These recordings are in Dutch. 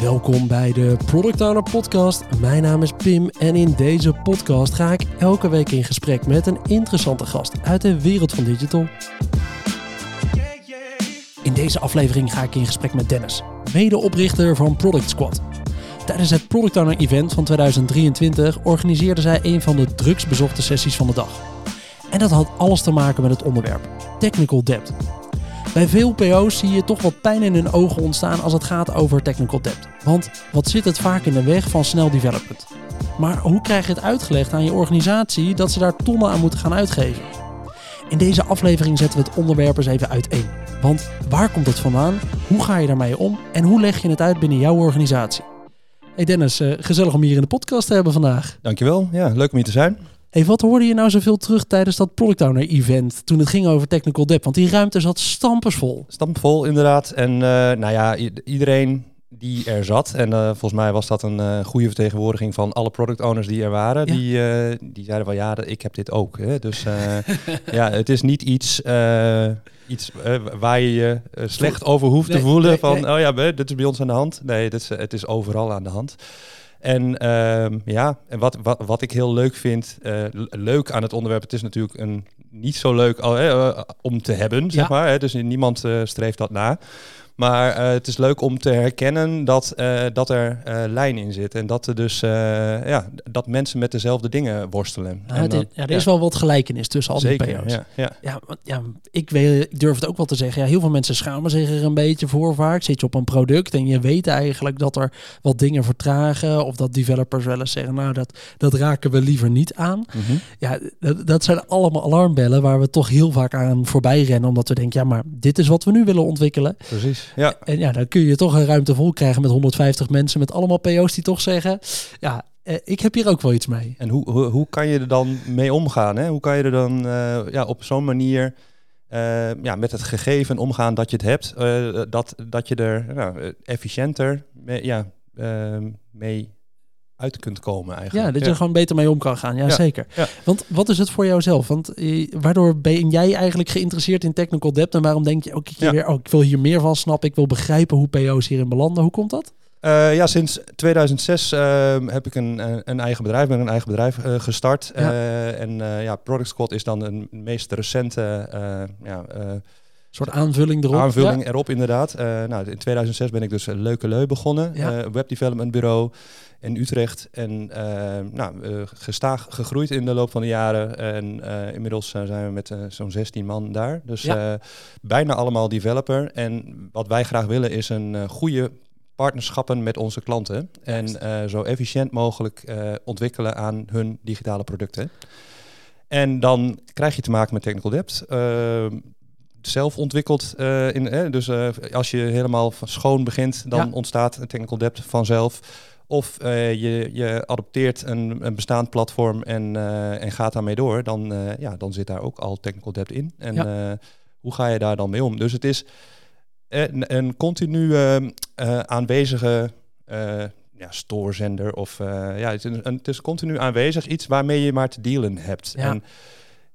Welkom bij de Product Owner Podcast. Mijn naam is Pim en in deze podcast ga ik elke week in gesprek met een interessante gast uit de wereld van digital. In deze aflevering ga ik in gesprek met Dennis, medeoprichter van Product Squad. Tijdens het Product Owner Event van 2023 organiseerde zij een van de drugsbezochte sessies van de dag. En dat had alles te maken met het onderwerp technical debt. Bij veel PO's zie je toch wat pijn in hun ogen ontstaan als het gaat over technical debt. Want wat zit het vaak in de weg van snel development? Maar hoe krijg je het uitgelegd aan je organisatie dat ze daar tonnen aan moeten gaan uitgeven? In deze aflevering zetten we het onderwerp eens even uiteen. Want waar komt het vandaan? Hoe ga je daarmee om? En hoe leg je het uit binnen jouw organisatie? Hey Dennis, eh, gezellig om hier in de podcast te hebben vandaag. Dankjewel. Ja, leuk om hier te zijn. Hey, wat hoorde je nou zoveel terug tijdens dat Product Owner event toen het ging over technical debt? Want die ruimte zat stampensvol. Stampvol inderdaad. En uh, nou ja, iedereen die er zat, en uh, volgens mij was dat een uh, goede vertegenwoordiging van alle product owners die er waren, ja. die, die zeiden van ja, ik heb dit ook. Hè. Dus ja, het is niet iets, iets waar je je slecht over hoeft nee, te voelen nee, van, nee. oh ja, dit is bij ons aan de hand. Nee, dit is, het is overal aan de hand. En uh, ja, en wat, wat, wat ik heel leuk vind, uh, leuk aan het onderwerp, het is natuurlijk een niet zo leuk uh, om te hebben, zeg ja. maar. Hè, dus niemand uh, streeft dat na. Maar uh, het is leuk om te herkennen dat, uh, dat er uh, lijn in zit. En dat er dus ja, dat mensen met dezelfde dingen worstelen. En dan, ja er is wel wat gelijkenis tussen al die PO's. Ja, ja. Ja, ja, ik, weet, ik durf het ook wel te zeggen. Ja, heel veel mensen schamen zich er een beetje voor vaak. Zit je op een product en je weet eigenlijk dat er wat dingen vertragen. Of dat developers wel eens zeggen, nou dat, dat raken we liever niet aan. Mm -hmm. Ja, dat, dat zijn allemaal alarmbellen waar we toch heel vaak aan voorbij rennen. Omdat we denken, ja maar dit is wat we nu willen ontwikkelen. Precies. Ja. En ja, dan kun je toch een ruimte vol krijgen met 150 mensen, met allemaal PO's die toch zeggen, ja, eh, ik heb hier ook wel iets mee. En hoe, hoe, hoe kan je er dan mee omgaan? Hè? Hoe kan je er dan uh, ja, op zo'n manier uh, ja, met het gegeven omgaan dat je het hebt, uh, dat, dat je er nou, efficiënter mee, ja, mee uit kunt komen eigenlijk. Ja, dat je er gewoon beter mee om kan gaan. Ja, zeker. Want wat is het voor jou zelf? Want eh, waardoor ben jij eigenlijk geïnteresseerd in technical debt en waarom denk je ook ja. weer, oh, ik wil hier meer van snappen, ik wil begrijpen hoe PO's hierin belanden. Hoe komt dat? Uh, ja, sinds 2006 uh, heb ik een, een eigen bedrijf, ben een eigen bedrijf uh, gestart. Ja. en ja, Product Squad is dan een meest recente ja, soort aanvulling erop. Aanvulling ja. erop, inderdaad. nou, in 2006 ben ik dus Leuke Leu begonnen, ja. webdevelopment bureau in Utrecht. En uh, nou, uh, gestaag gegroeid in de loop van de jaren. En uh, inmiddels zijn we met zo'n 16 man daar. Dus ja. bijna allemaal developer. En wat wij graag willen is een goede partnerschappen met onze klanten. En zo efficiënt mogelijk ontwikkelen aan hun digitale producten. En dan krijg je te maken met technical debt zelf ontwikkeld. Uh, in, eh, dus uh, als je helemaal van schoon begint, dan ja. ontstaat een technical debt vanzelf. Of uh, je, je adopteert een, een bestaand platform en, uh, en gaat daarmee door, dan, ja, dan zit daar ook al technical debt in. En ja. hoe ga je daar dan mee om? Dus het is een, een continu aanwezige ja, stoorzender of ja, het is, een, het is continu aanwezig iets waarmee je maar te dealen hebt. Ja. En,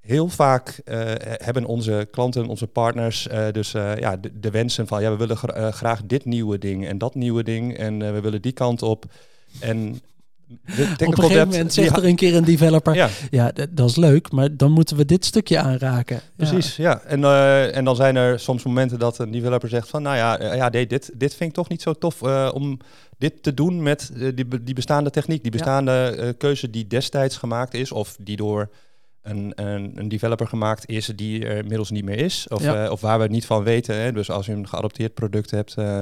heel vaak uh, hebben onze klanten, onze partners, uh, dus uh, ja, de, de, wensen van ja, we willen gra graag dit nieuwe ding en dat nieuwe ding en we willen die kant op. En op een gegeven moment zegt er een keer een developer, ja, ja dat is leuk, maar dan moeten we dit stukje aanraken. Precies, ja. ja. En, en dan zijn er soms momenten dat een developer zegt van, nou ja, ja nee, dit, dit vind ik toch niet zo tof om dit te doen met die, die bestaande techniek, die bestaande keuze die destijds gemaakt is of die door een, een, een, developer gemaakt is die er inmiddels niet meer is. Of, ja. uh, of waar we het niet van weten. Hè. Dus als je een geadopteerd product hebt, uh,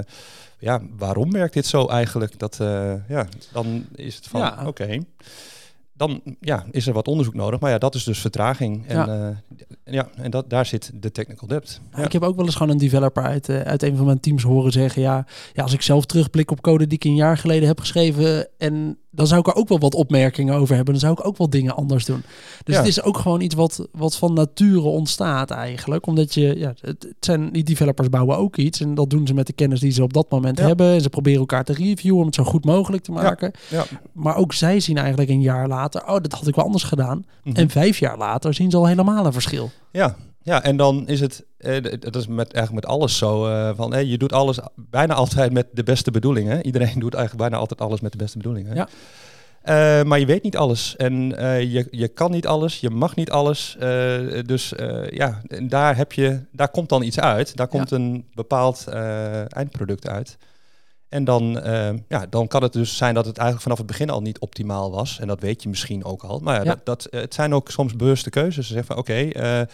ja, waarom werkt dit zo eigenlijk? Dat, uh, ja, dan is het van, ja. oké. Okay. Dan ja, is er wat onderzoek nodig. Maar ja, dat is dus vertraging. En, ja. Ja, en dat, daar zit de technical debt. Ja. Ik heb ook wel eens gewoon een developer uit, uit een van mijn teams horen zeggen... Ja, ja, als ik zelf terugblik op code die ik een jaar geleden heb geschreven... en dan zou ik er ook wel wat opmerkingen over hebben. Dan zou ik ook wel dingen anders doen. Dus ja. het is ook gewoon iets wat, wat van nature ontstaat eigenlijk. Omdat je, ja, het, het zijn, die developers bouwen ook iets. En dat doen ze met de kennis die ze op dat moment ja. hebben. En ze proberen elkaar te reviewen om het zo goed mogelijk te maken. Ja. Maar ook zij zien eigenlijk een jaar later, oh, dat had ik wel anders gedaan. Mm -hmm. En vijf jaar later zien ze al helemaal een verschil. Ja, ja, en dan is het, eh, dat is met, eigenlijk met alles zo, uh, van eh, je doet alles bijna altijd met de beste bedoelingen. Iedereen doet eigenlijk bijna altijd alles met de beste bedoelingen. Ja. Uh, maar je weet niet alles en uh, je, je kan niet alles, je mag niet alles. Dus ja, daar, heb je, daar komt dan iets uit. Daar komt een bepaald eindproduct uit. En dan, ja, dan kan het dus zijn dat het eigenlijk vanaf het begin al niet optimaal was. En dat weet je misschien ook al. Maar ja, Dat, dat, het zijn ook soms bewuste keuzes. Ze zeggen van oké, okay,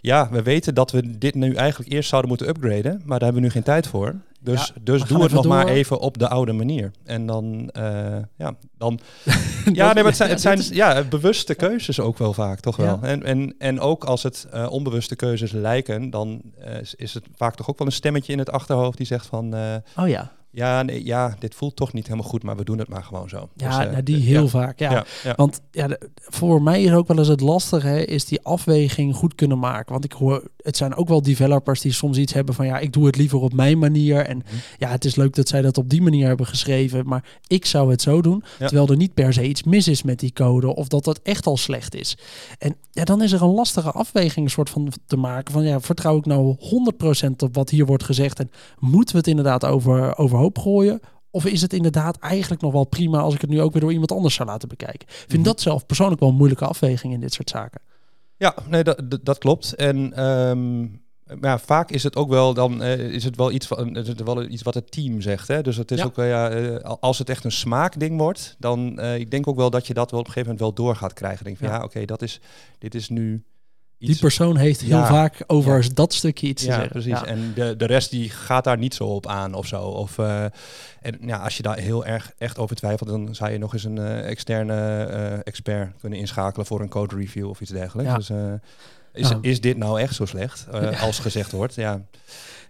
ja, we weten dat we dit nu eigenlijk eerst zouden moeten upgraden. Maar daar hebben we nu geen tijd voor. Dus, dus doe het nog maar even op de oude manier. En dan, uh, ja, dan. ja, nee, maar het zijn, het zijn ja, bewuste keuzes ook wel vaak, toch wel. En, en, en ook als het uh, onbewuste keuzes lijken, dan uh, is het vaak toch ook wel een stemmetje in het achterhoofd die zegt van. oh ja ja, nee, ja, dit voelt toch niet helemaal goed, maar we doen het maar gewoon zo. Ja, dus, uh, nou, die heel vaak. Ja. ja. Want ja, voor mij is ook wel eens het lastige, is die afweging goed kunnen maken. Want ik hoor, het zijn ook wel developers die soms iets hebben van ja, ik doe het liever op mijn manier. En mm ja, het is leuk dat zij dat op die manier hebben geschreven, maar ik zou het zo doen. Terwijl er niet per se iets mis is met die code of dat dat echt al slecht is. En ja, dan is er een lastige afweging soort van te maken van ja, vertrouw ik nou 100% op wat hier wordt gezegd en moeten we het inderdaad over, over gooien? Of is het inderdaad eigenlijk nog wel prima als ik het nu ook weer door iemand anders zou laten bekijken? Ik vind mhm. dat zelf persoonlijk wel een moeilijke afweging in dit soort zaken. Ja, nee, dat, dat klopt. En um, ja, vaak is het ook wel dan uh, is het wel iets van is het wel iets wat het team zegt. Hè? Dus het is ook uh, ja, uh, als het echt een smaakding wordt, dan ik denk ook wel dat je dat wel op een gegeven moment wel door gaat krijgen. Denk van ja, oké, dat is dit is nu die persoon heeft heel vaak over dat stukje iets te zeggen. Precies. En de, de rest die gaat daar niet zo op aan of zo. Of, uh, en ja, als je daar heel erg echt over twijfelt, dan zou je nog eens een uh, externe uh, expert kunnen inschakelen voor een code review of iets dergelijks. Dus is, is dit nou echt zo slecht als gezegd wordt? Ja.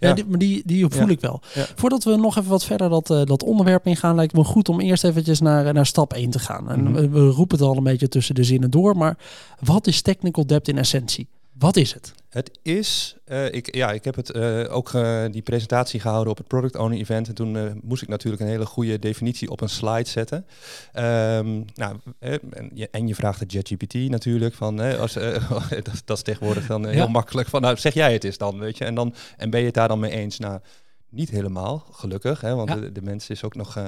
Ja, die, maar die, die voel ik wel. Voordat we nog even wat verder dat, uh, dat onderwerp ingaan, lijkt me goed om eerst eventjes naar, naar stap 1 te gaan. En mhm. we, roepen het al een beetje tussen de zinnen door, maar wat is technical debt in essentie? Wat is het? Het is, uh, ik, ja, ik heb het uh, ook uh, die presentatie gehouden op het Product Owner Event. En toen moest ik natuurlijk een hele goede definitie op een slide zetten. Um, nou, en, je, en je vraagt het JetGPT natuurlijk. Van, als, dat, dat, is tegenwoordig dan heel makkelijk. Van, nou, zeg jij het eens dan, weet je. En, dan, en ben je het daar dan mee eens? Nou, niet helemaal, gelukkig, hè, want de, de, mens is ook nog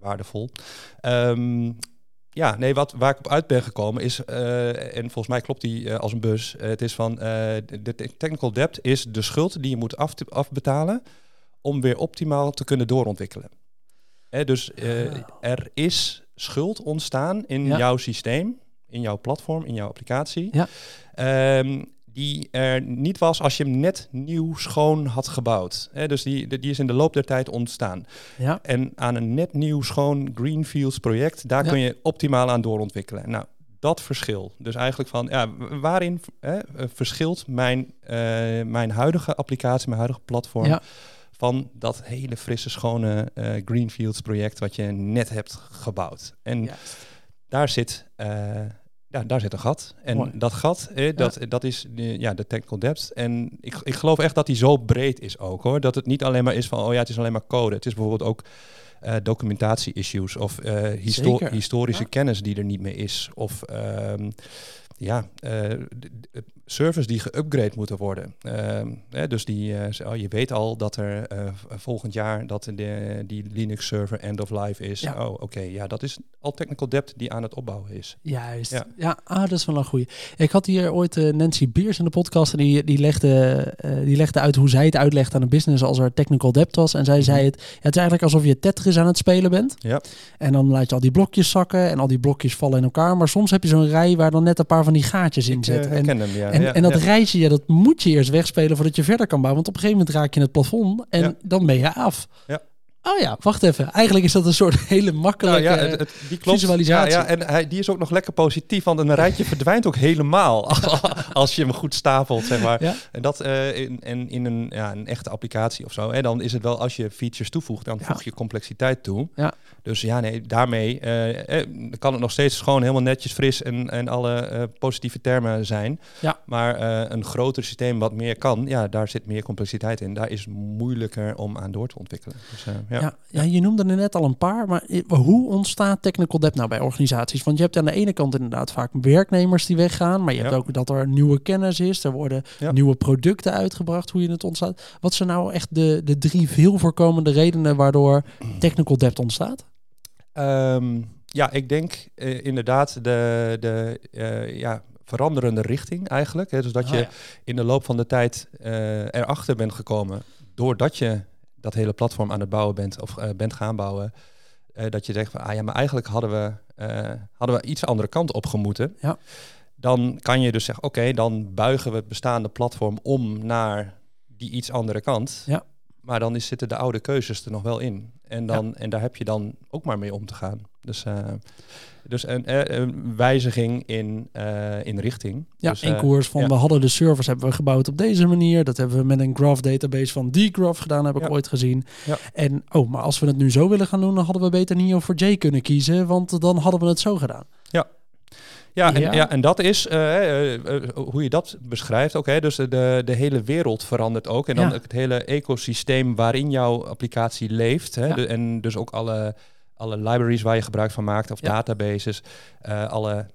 waardevol. Um, ja, nee, wat, waar ik op uit ben gekomen is, uh, en volgens mij klopt die uh, als een bus, uh, het is van, de technical debt is de schuld die je moet af, afbetalen om weer optimaal te kunnen doorontwikkelen. Hè, dus ah. er is schuld ontstaan in jouw systeem, in jouw platform, in jouw applicatie. Ja. Um, die er niet was als je hem net nieuw schoon had gebouwd. dus die, die is in de loop der tijd ontstaan. Ja. En aan een net nieuw schoon Greenfields project, daar kun je optimaal aan doorontwikkelen. Nou, dat verschil. Dus eigenlijk van, ja, waarin hè, verschilt mijn, uh, mijn huidige applicatie, mijn huidige platform... van dat hele frisse, schone uh, Greenfields project wat je net hebt gebouwd. En daar zit... Uh, ja, daar zit een gat. En dat gat, eh, dat, dat is de, ja, de technical depth. En ik, ik geloof echt dat die zo breed is ook hoor. Dat het niet alleen maar is van, oh ja, het is alleen maar code. Het is bijvoorbeeld ook uh, documentatie-issues of uh, historische kennis die er niet meer is. Of um, ja, uh, servers die geüpgrade moeten worden. Uh, hè, dus die, uh, oh, je weet al dat er uh, volgend jaar dat de, die Linux server end of life is. Ja. Oh, oké, ja, dat is al technical debt die aan het opbouwen is. Juist. Ja, ja ah, dat is wel een goede. Ik had hier ooit Nancy Beers in de podcast en die, die, legde, die legde uit hoe zij het uitlegt aan een business als er technical debt was. En zij mm zei het, ja, het is eigenlijk alsof je Tetris aan het spelen bent. Ja. En dan laat je al die blokjes zakken en al die blokjes vallen in elkaar. Maar soms heb je zo'n rij waar dan net een paar van die gaatjes in zitten. en, hem, ja. En, en dat ja. rijtje, ja, dat moet je eerst wegspelen voordat je verder kan bouwen. Want op een gegeven moment raak je het plafond en dan ben je af. Ja. Oh ja, wacht even. Eigenlijk is dat een soort hele makkelijke nou ja, het, die klopt. visualisatie. Ja, ja, en hij, die is ook nog lekker positief, want een rijtje verdwijnt ook helemaal als je hem goed stapelt, zeg maar. Ja. En dat uh, in, in, in een, ja, een echte applicatie of zo. En dan is het wel, als je features toevoegt, dan voeg je complexiteit toe. Ja. Dus ja, nee, daarmee uh, kan het nog steeds gewoon helemaal netjes fris en, en alle positieve termen zijn. Ja. Maar een groter systeem wat meer kan, ja, daar zit meer complexiteit in. Daar is moeilijker om aan door te ontwikkelen. Dus, Ja. Ja, ja, je noemde er net al een paar, maar hoe ontstaat technical debt nou bij organisaties? Want je hebt aan de ene kant inderdaad vaak werknemers die weggaan, maar je hebt ook dat er nieuwe kennis is, er worden nieuwe producten uitgebracht, hoe je het ontstaat. Wat zijn nou echt de, de drie veel voorkomende redenen waardoor technical debt ontstaat? Ehm, ja, ik denk uh, inderdaad de, de uh, ja, veranderende richting eigenlijk. Hè? Dus dat ah, je in de loop van de tijd uh, erachter bent gekomen, doordat je dat hele platform aan het bouwen bent of bent gaan bouwen, dat je zegt van, ah ja, maar eigenlijk hadden we, hadden we iets andere kant op gemoeten. Ja. Dan kan je dus zeggen, oké, dan buigen we het bestaande platform om naar die iets andere kant. Ja. Maar dan is, zitten de oude keuzes er nog wel in. En, dan, en daar heb je dan ook maar mee om te gaan. Dus, uh, dus een, eh, een, wijziging in, uh, in richting. Ja, dus, in koers van we hadden de servers hebben we gebouwd op deze manier. Dat hebben we met een graph database van dgraph gedaan, heb ik ooit gezien. Ja. En oh, maar als we het nu zo willen gaan doen, dan hadden we beter Neo voor J kunnen kiezen, want dan hadden we het zo gedaan. Ja, ja, en, ja. en dat is hoe je dat beschrijft. Oké, dus de, de hele wereld verandert ook. En dan het hele ecosysteem waarin jouw applicatie leeft. Hè, de, en dus ook alle, alle libraries waar je gebruik van maakt, of databases, alle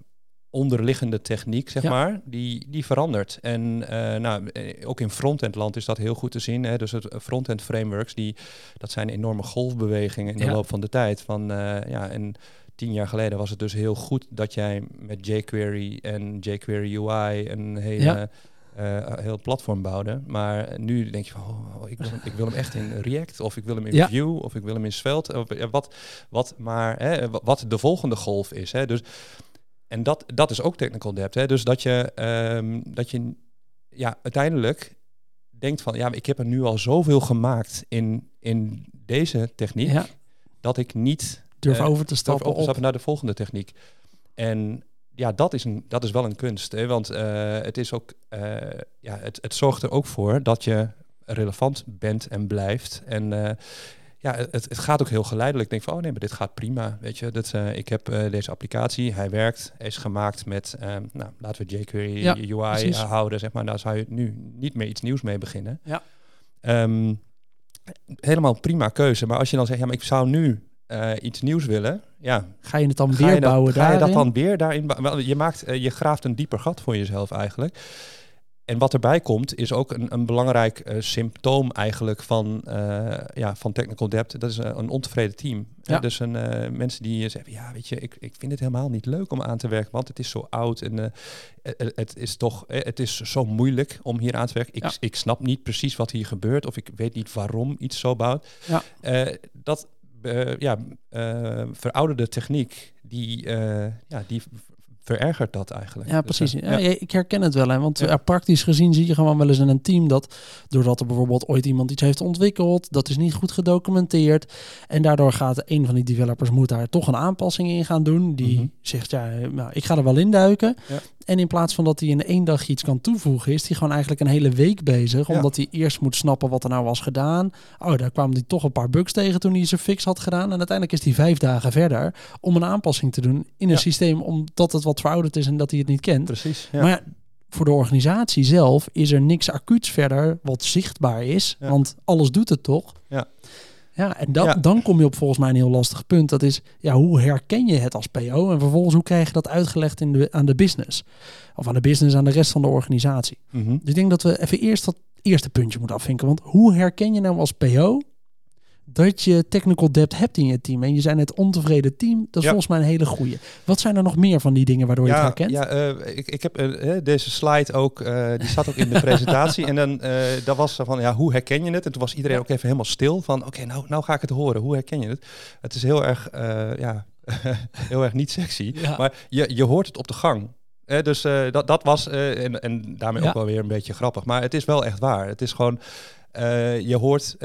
onderliggende techniek, zeg maar, die, die verandert. En nou, ook in frontend land is dat heel goed te zien. Hè? Dus het frontend frameworks, die, dat zijn enorme golfbewegingen in de loop van de tijd. Van, ja, en tien jaar geleden was het dus heel goed dat jij met jQuery en jQuery UI een hele... Uh, heel platform bouwde. Maar nu denk je van, oh, ik, wil hem, ik wil hem echt in React, of ik wil hem in ja. Vue, of ik wil hem in Svelte. Of, wat, wat maar, hè, wat de volgende golf is. Hè. Dus, en dat, dat is ook technical debt. Hè. Dus dat je, um, dat je ja, uiteindelijk denkt van, ja, ik heb er nu al zoveel gemaakt in, in deze techniek, ja. dat ik niet Durf uh, over te stappen, over stappen naar de volgende techniek. En ja, dat is, een, dat is wel een kunst. Hè? Want uh, het, is ook, uh, ja, het, het zorgt er ook voor dat je relevant bent en blijft. En ja, het, het gaat ook heel geleidelijk. Ik denk van, oh nee, maar dit gaat prima. Weet je, dat, ik heb deze applicatie, hij werkt, hij is gemaakt met, nou, laten we jQuery ja, UI houden, zeg maar. Daar zou je nu niet meer iets nieuws mee beginnen. Ja. Um, helemaal prima keuze. Maar als je dan zegt, ja, maar ik zou nu uh, iets nieuws willen, ja. Ga je het dan weer bouwen Ga je dat dan weer daarin bouwen? Je, maakt, uh, je graaft een dieper gat voor jezelf eigenlijk. En wat erbij komt, is ook een, een belangrijk uh, symptoom eigenlijk van, ja, van technical debt. Dat is een ontevreden team. Ja. Dus een, mensen die zeggen, ja, weet je, ik, ik vind het helemaal niet leuk om aan te werken, want het is zo oud en het is toch, het is zo moeilijk om hier aan te werken. Ik, ja. ik snap niet precies wat hier gebeurt of ik weet niet waarom iets zo bouwt. Ja. dat uh, ja, uh, verouderde techniek, die, uh, ja, die verergert dat eigenlijk. Ja, dus, precies. ja, Ik herken het wel. Hè, want ja. praktisch gezien zie je gewoon wel eens in een team dat doordat er bijvoorbeeld ooit iemand iets heeft ontwikkeld, dat is niet goed gedocumenteerd. En daardoor gaat een van die developers moet daar toch een aanpassing in gaan doen. Die mm -hmm. zegt, ja, nou, ik ga er wel induiken. En in plaats van dat hij in één dag iets kan toevoegen, is hij gewoon eigenlijk een hele week bezig. Omdat hij eerst moet snappen wat er nou was gedaan. Oh, daar kwamen hij toch een paar bugs tegen toen hij zijn fix had gedaan. En uiteindelijk is hij vijf dagen verder om een aanpassing te doen in een systeem omdat het wat verouderd is en dat hij het niet kent. Precies. Ja. Maar voor de organisatie zelf is er niks acuuts verder wat zichtbaar is. Want alles doet het toch? Ja. Ja, en dat, dan kom je op volgens mij een heel lastig punt. Dat is, ja, hoe herken je het als PO? En vervolgens, hoe krijg je dat uitgelegd in de, aan de business? Of aan de business, aan de rest van de organisatie. Mm -hmm. Dus ik denk dat we even eerst dat eerste puntje moeten afvinken. Want hoe herken je nou als PO dat je technical debt hebt in je team. En je zijn het ontevreden team. Dat is ja. volgens mij een hele goede. Wat zijn er nog meer van die dingen waardoor ja, je het herkent? Ja, uh, ik, ik heb uh, deze slide ook, uh, die zat ook in de presentatie. En dan dat was van, ja, hoe herken je het? En toen was iedereen ook even helemaal stil van, oké, okay, nou, nou ga ik het horen. Hoe herken je het? Het is heel erg, ja, heel erg niet sexy. Ja. Maar je, je hoort het op de gang. Eh, dus uh, dat, dat was, uh, en, en daarmee ja. ook wel weer een beetje grappig. Maar het is wel echt waar. Het is gewoon, je hoort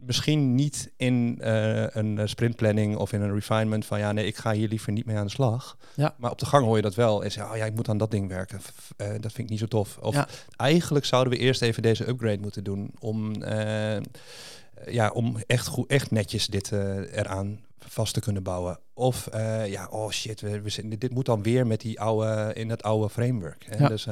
misschien niet in uh, een sprintplanning of in een refinement van ja, nee, ik ga hier liever niet mee aan de slag. Ja. Maar op de gang hoor je dat wel. En zeg, oh ja, ik moet aan dat ding werken. Uh, dat vind ik niet zo tof. Of ja. eigenlijk zouden we eerst even deze upgrade moeten doen om, uh, ja, om echt, goed, echt netjes dit eraan vast te kunnen bouwen. Of ja, oh shit, we, we, dit moet dan weer met die oude, in het oude framework. Hè? Ja. Dus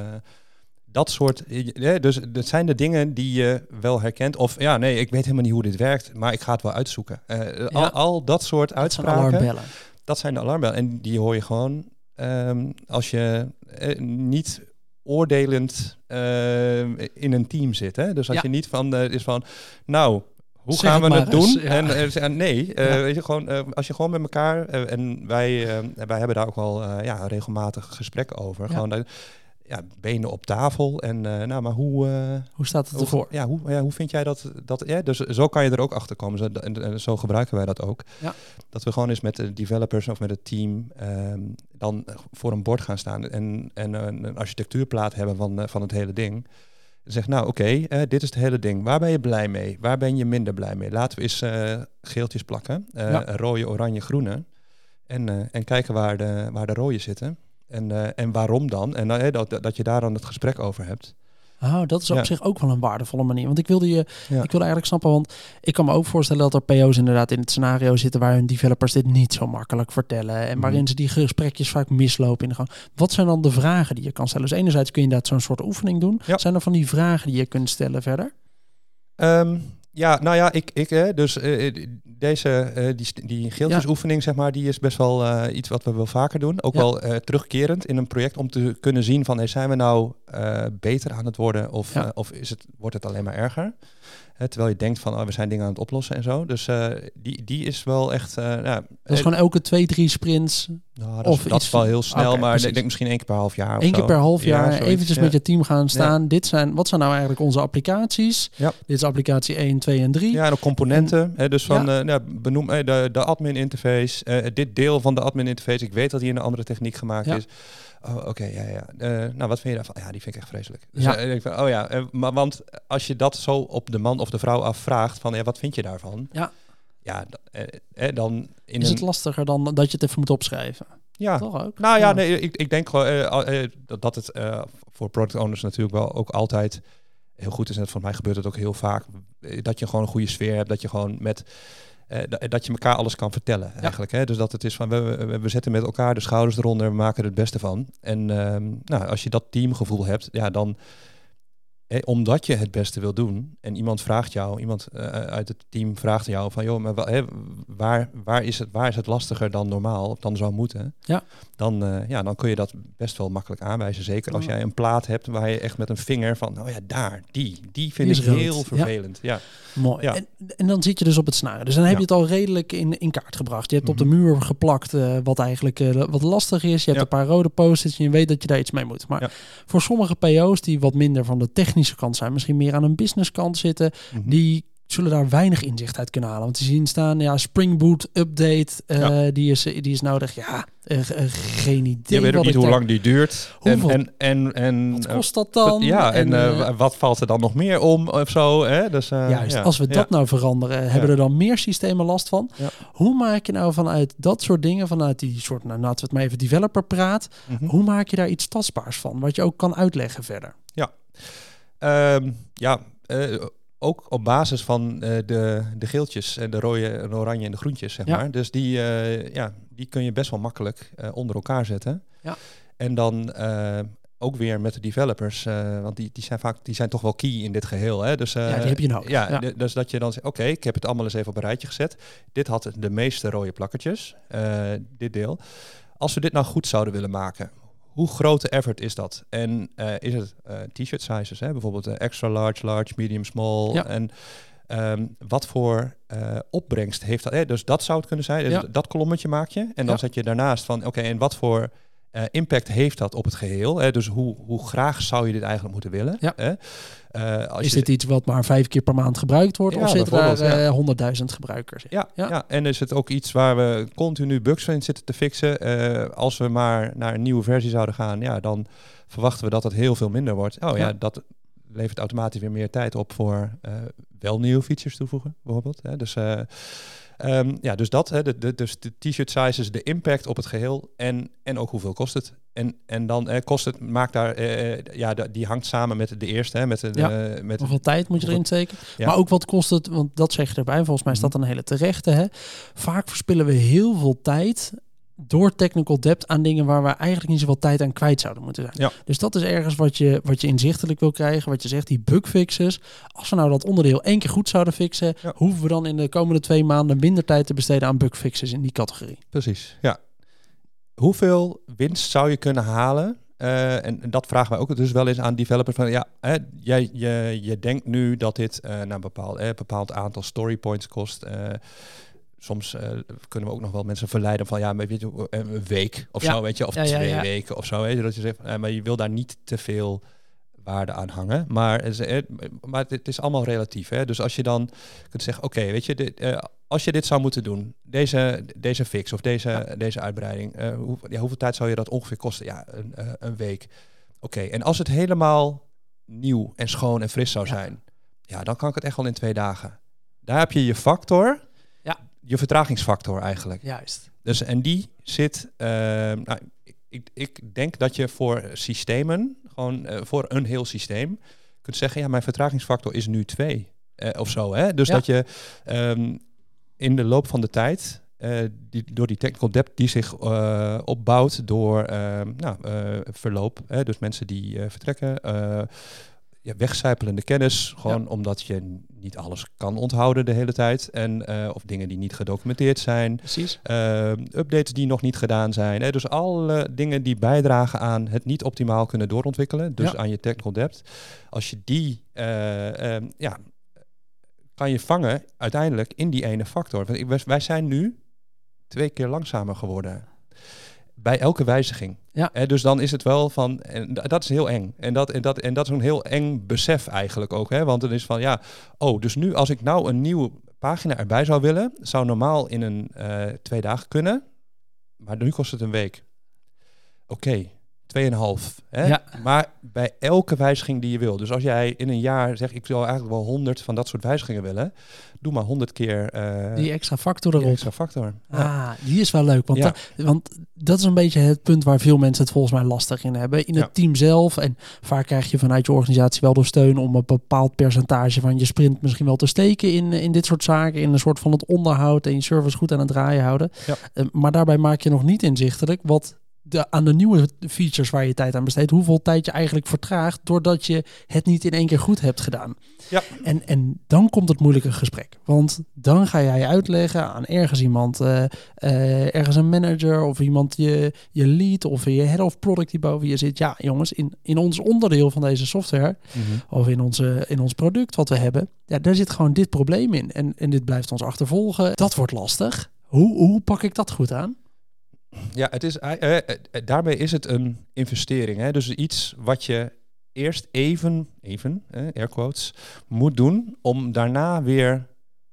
dat soort, ja, dus dat zijn de dingen die je wel herkent. Of ja, nee, ik weet helemaal niet hoe dit werkt, maar ik ga het wel uitzoeken. Uh, al, al, dat soort dat uitspraken, zijn dat zijn de alarmbellen. En die hoor je gewoon um, als je uh, niet oordelend uh, in een team zit. Hè? Dus als ja. je niet van is van, nou, hoe gaan we het doen? Ja. En, en nee, ja. weet je, gewoon, als je gewoon met elkaar, en wij, wij hebben daar ook wel ja, regelmatig gesprekken over. Gewoon, ja, benen op tafel. En uh, nou, maar hoe... Uh, hoe staat het ervoor? Ja, hoe, ja, hoe vind jij dat? dat ja, dus zo kan je er ook achter komen. Zo, en, en, zo gebruiken wij dat ook. Ja. Dat we gewoon eens met de developers of met het team um, dan voor een bord gaan staan en, en een architectuurplaat hebben van, uh, van het hele ding. Zeg, nou oké, okay, dit is het hele ding. Waar ben je blij mee? Waar ben je minder blij mee? Laten we eens geeltjes plakken. Ja. Rode, oranje, groene. En, en kijken waar de, waar de rode zitten. En, uh, en waarom dan? En uh, dat, dat je daar dan het gesprek over hebt. Oh, dat is op zich ook wel een waardevolle manier. Want ik wilde je, ik wilde eigenlijk snappen, want ik kan me ook voorstellen dat er PO's inderdaad in het scenario zitten waar hun developers dit niet zo makkelijk vertellen. En waarin mhm. ze die gesprekjes vaak mislopen in de gang. Wat zijn dan de vragen die je kan stellen? Dus enerzijds kun je inderdaad zo'n soort oefening doen. Zijn er van die vragen die je kunt stellen verder? Um, ja, nou ja, ik, ik hè, dus uh, deze uh, die, die geeltjesoefening, zeg maar, die is best wel uh, iets wat we wel vaker doen. Ook ja. wel terugkerend in een project om te kunnen zien van, hey, zijn we nou beter aan het worden of, ja. of is het, wordt het alleen maar erger? Terwijl je denkt van, oh, we zijn dingen aan het oplossen en zo. Dus uh, die, die is wel echt... Uh, ja, dat is gewoon elke twee, drie sprints? Nou, dat, of is, dat is wel heel snel, okay, maar precies. ik denk misschien één keer per half jaar Eén keer per half jaar, ja, eventjes ja. met je team gaan staan. Dit zijn, wat zijn nou eigenlijk onze applicaties? Ja. Dit is applicatie 1, 2 en 3. Ja, en ook componenten. En, hè, dus van, uh, benoem de, de admin interface. dit deel van de admin interface, ik weet dat die in een andere techniek gemaakt is. Oh, oké, okay, ja, ja. Uh, nou, wat vind je daarvan? Ja, die vind ik echt vreselijk. Dus, ja. Uh, ik van, oh ja, uh, maar want als je dat zo op de man of de vrouw afvraagt van, ja, wat vind je daarvan? Ja. Ja, dan... In Is het lastiger dan dat je het even moet opschrijven? Ja. Toch ook? Nou ja, ja. nee, ik, ik denk gewoon dat het voor product owners natuurlijk wel ook altijd heel goed is. En voor mij gebeurt het ook heel vaak. Dat je gewoon een goede sfeer hebt. Dat je gewoon met uh, dat je elkaar alles kan vertellen eigenlijk. Hè? Dus dat het is van we, we, zetten met elkaar de schouders eronder, we maken er het beste van. En uh, nou, als je dat teamgevoel hebt, ja, dan omdat je het beste wil doen en iemand vraagt jou, iemand uh, uit het team vraagt jou van joh, maar hè, waar, waar, is het, waar is het lastiger dan normaal of dan zou moeten? Ja. Dan, uh, ja, dan kun je dat best wel makkelijk aanwijzen. Zeker als jij een plaat hebt waar je echt met een vinger van, oh ja, daar, die, die vind die ik heel vervelend. Ja. ja. Mooi. Ja. En, en, dan zit je dus op het snaren. Dus dan heb je het al redelijk in, in kaart gebracht. Je hebt op de mhm. muur geplakt uh, wat eigenlijk wat lastig is. Je hebt een paar rode post-its en je weet dat je daar iets mee moet. Maar voor sommige PO's die wat minder van de technische technische kant zijn, misschien meer aan een business kant zitten, mm-hmm. die zullen daar weinig inzicht uit kunnen halen. Want ze zien staan, ja, Spring Boot update, uh, ja. die, is, die is nodig. Ja, uh, geen idee. Je weet ook niet hoe lang die duurt. Hoeveel, en, en, en, wat kost dat dan? Ja, en, en wat valt er dan nog meer om of zo? Hè? Dus, Juist, ja. als we dat nou veranderen, hebben er dan meer systemen last van? Hoe maak je nou vanuit dat soort dingen, vanuit die soort, nou laten we het maar even developer praat, mm-hmm. hoe maak je daar iets tastbaars van, wat je ook kan uitleggen verder? Ja. Um, ja, uh, ook op basis van uh, de, de geeltjes en de rode, en oranje en de groentjes, zeg ja. maar. Dus die, uh, ja, die kun je best wel makkelijk onder elkaar zetten. Ja. En dan ook weer met de developers, want die, die zijn vaak die zijn toch wel key in dit geheel. Hè? Dus, ja, die heb je nodig. Ja, ja. dus dat je dan zegt, oké, okay, ik heb het allemaal eens even op een rijtje gezet. Dit had de meeste rode plakkertjes, dit deel. Als we dit nou goed zouden willen maken, hoe grote effort is dat? En uh, is het uh, t-shirt sizes, hè? bijvoorbeeld uh, extra large, large, medium, small. Ja. En um, wat voor opbrengst heeft dat? Hè? Dus dat zou het kunnen zijn. Dus ja. Dat kolommetje maak je. En dan ja. zet je daarnaast van, oké, okay, en wat voor uh, impact heeft dat op het geheel? Hè? Dus hoe, hoe graag zou je dit eigenlijk moeten willen? Ja. Hè? Uh, als is dit iets wat maar vijf keer per maand gebruikt wordt? Ja, of zitten er honderdduizend gebruikers in? Ja, ja, en is het ook iets waar we continu bugs in zitten te fixen? Als we maar naar een nieuwe versie zouden gaan, ja, dan verwachten we dat het heel veel minder wordt. Oh ja, dat levert automatisch weer meer tijd op voor wel nieuwe features toevoegen, bijvoorbeeld. Hè? Dus Um, ja, dus dat, hè, de, de, dus de t-shirt sizes, de impact op het geheel en, en ook hoeveel kost het. En, en dan eh, kost het, maakt daar, eh, ja, de, die hangt samen met de eerste. Hè, met de, ja. met hoeveel tijd moet je erin steken? Ja. Maar ook wat kost het, want dat zeg je erbij, volgens mij is dat mhm. een hele terechte. Hè? Vaak verspillen we heel veel tijd door technical depth aan dingen waar we eigenlijk niet zoveel tijd aan kwijt zouden moeten zijn. Ja. Dus dat is ergens wat je, wat je inzichtelijk wil krijgen. Wat je zegt, die bugfixes. Als we nou dat onderdeel één keer goed zouden fixen, Ja. hoeven we dan in de komende twee maanden minder tijd te besteden aan bugfixes in die categorie. Precies, ja. Hoeveel winst zou je kunnen halen? Eh, en, en dat vragen wij ook dus wel eens aan developers. Van, ja, hè, jij, je, je denkt nu dat dit eh nou, een bepaald, eh, bepaald aantal story points kost. Eh, soms eh, kunnen we ook nog wel mensen verleiden van ja, maar weet je, een week of Ja. zo, weet je, of Ja, twee ja. weken of zo. Weet je, dat je zegt, eh, maar je wil daar niet te veel waarde aan hangen. Maar, eh, maar het is allemaal relatief. Hè? Dus als je dan kunt zeggen, oké, weet je, dit, eh, als je dit zou moeten doen, deze, deze fix of deze, deze uitbreiding, eh, hoe, hoeveel tijd zou je dat ongeveer kosten? Ja, een, eh, een week. Oké, en als het helemaal nieuw en schoon en fris zou zijn, ja, dan kan ik het echt wel in twee dagen. Daar heb je je factor. Je vertragingsfactor eigenlijk. Juist. Dus en die zit, eh, nou, ik, ik denk dat je voor systemen, gewoon eh, voor een heel systeem, kunt zeggen, ja, mijn vertragingsfactor is nu twee eh, of zo. Hè? Dus Ja. dat je ehm, in de loop van de tijd, die, door die technical depth die zich opbouwt door ehm, nou, verloop, hè? dus mensen die vertrekken, ja, wegcijpelende kennis, gewoon omdat je niet alles kan onthouden de hele tijd. En, eh, of dingen die niet gedocumenteerd zijn. Precies. Uh, updates die nog niet gedaan zijn. Hè? Dus alle dingen die bijdragen aan het niet optimaal kunnen doorontwikkelen. Dus Ja. aan je technical depth. Als je die, eh, ehm, ja, kan je vangen uiteindelijk in die ene factor. Want wij zijn nu twee keer langzamer geworden. Bij elke wijziging. Ja. Hè, dus dan is het wel van, en da- dat is heel eng. En dat, en, dat, en dat is een heel eng besef eigenlijk ook. Hè? Want het is van, ja, oh, dus nu als ik nou een nieuwe pagina erbij zou willen, zou normaal in een eh, twee dagen kunnen. Maar nu kost het een week. Oké, tweeënhalf. Hè? Ja. Maar bij elke wijziging die je wil. Dus als jij in een jaar zegt, ik wil eigenlijk wel honderd van dat soort wijzigingen willen. Doe maar honderd keer eh, Die extra factor die erop. extra factor. Ja. Ah, die is wel leuk. Want, Ja. da- want dat is een beetje het punt waar veel mensen het volgens mij lastig in hebben. In het team zelf. En vaak krijg je vanuit je organisatie wel de steun om een bepaald percentage van je sprint misschien wel te steken in, in dit soort zaken. In een soort van het onderhoud en je service goed aan het draaien houden. Ja. Eh, maar daarbij maak je nog niet inzichtelijk wat de, aan de nieuwe features waar je tijd aan besteedt, hoeveel tijd je eigenlijk vertraagt doordat je het niet in één keer goed hebt gedaan. Ja. En, en dan komt het moeilijke gesprek. Want dan ga jij uitleggen aan ergens iemand, eh, eh, ergens een manager of iemand je, je lead of je head of product die boven je zit. Ja, jongens, in, in ons onderdeel van deze software Mhm. of in, onze, in ons product wat we hebben, ja, daar zit gewoon dit probleem in. En, en dit blijft ons achtervolgen. Dat wordt lastig. Hoe, hoe pak ik dat goed aan? Ja, het is, eh, eh, daarmee is het een investering. Hè? Dus iets wat je eerst even, even, eh, air quotes, moet doen om daarna weer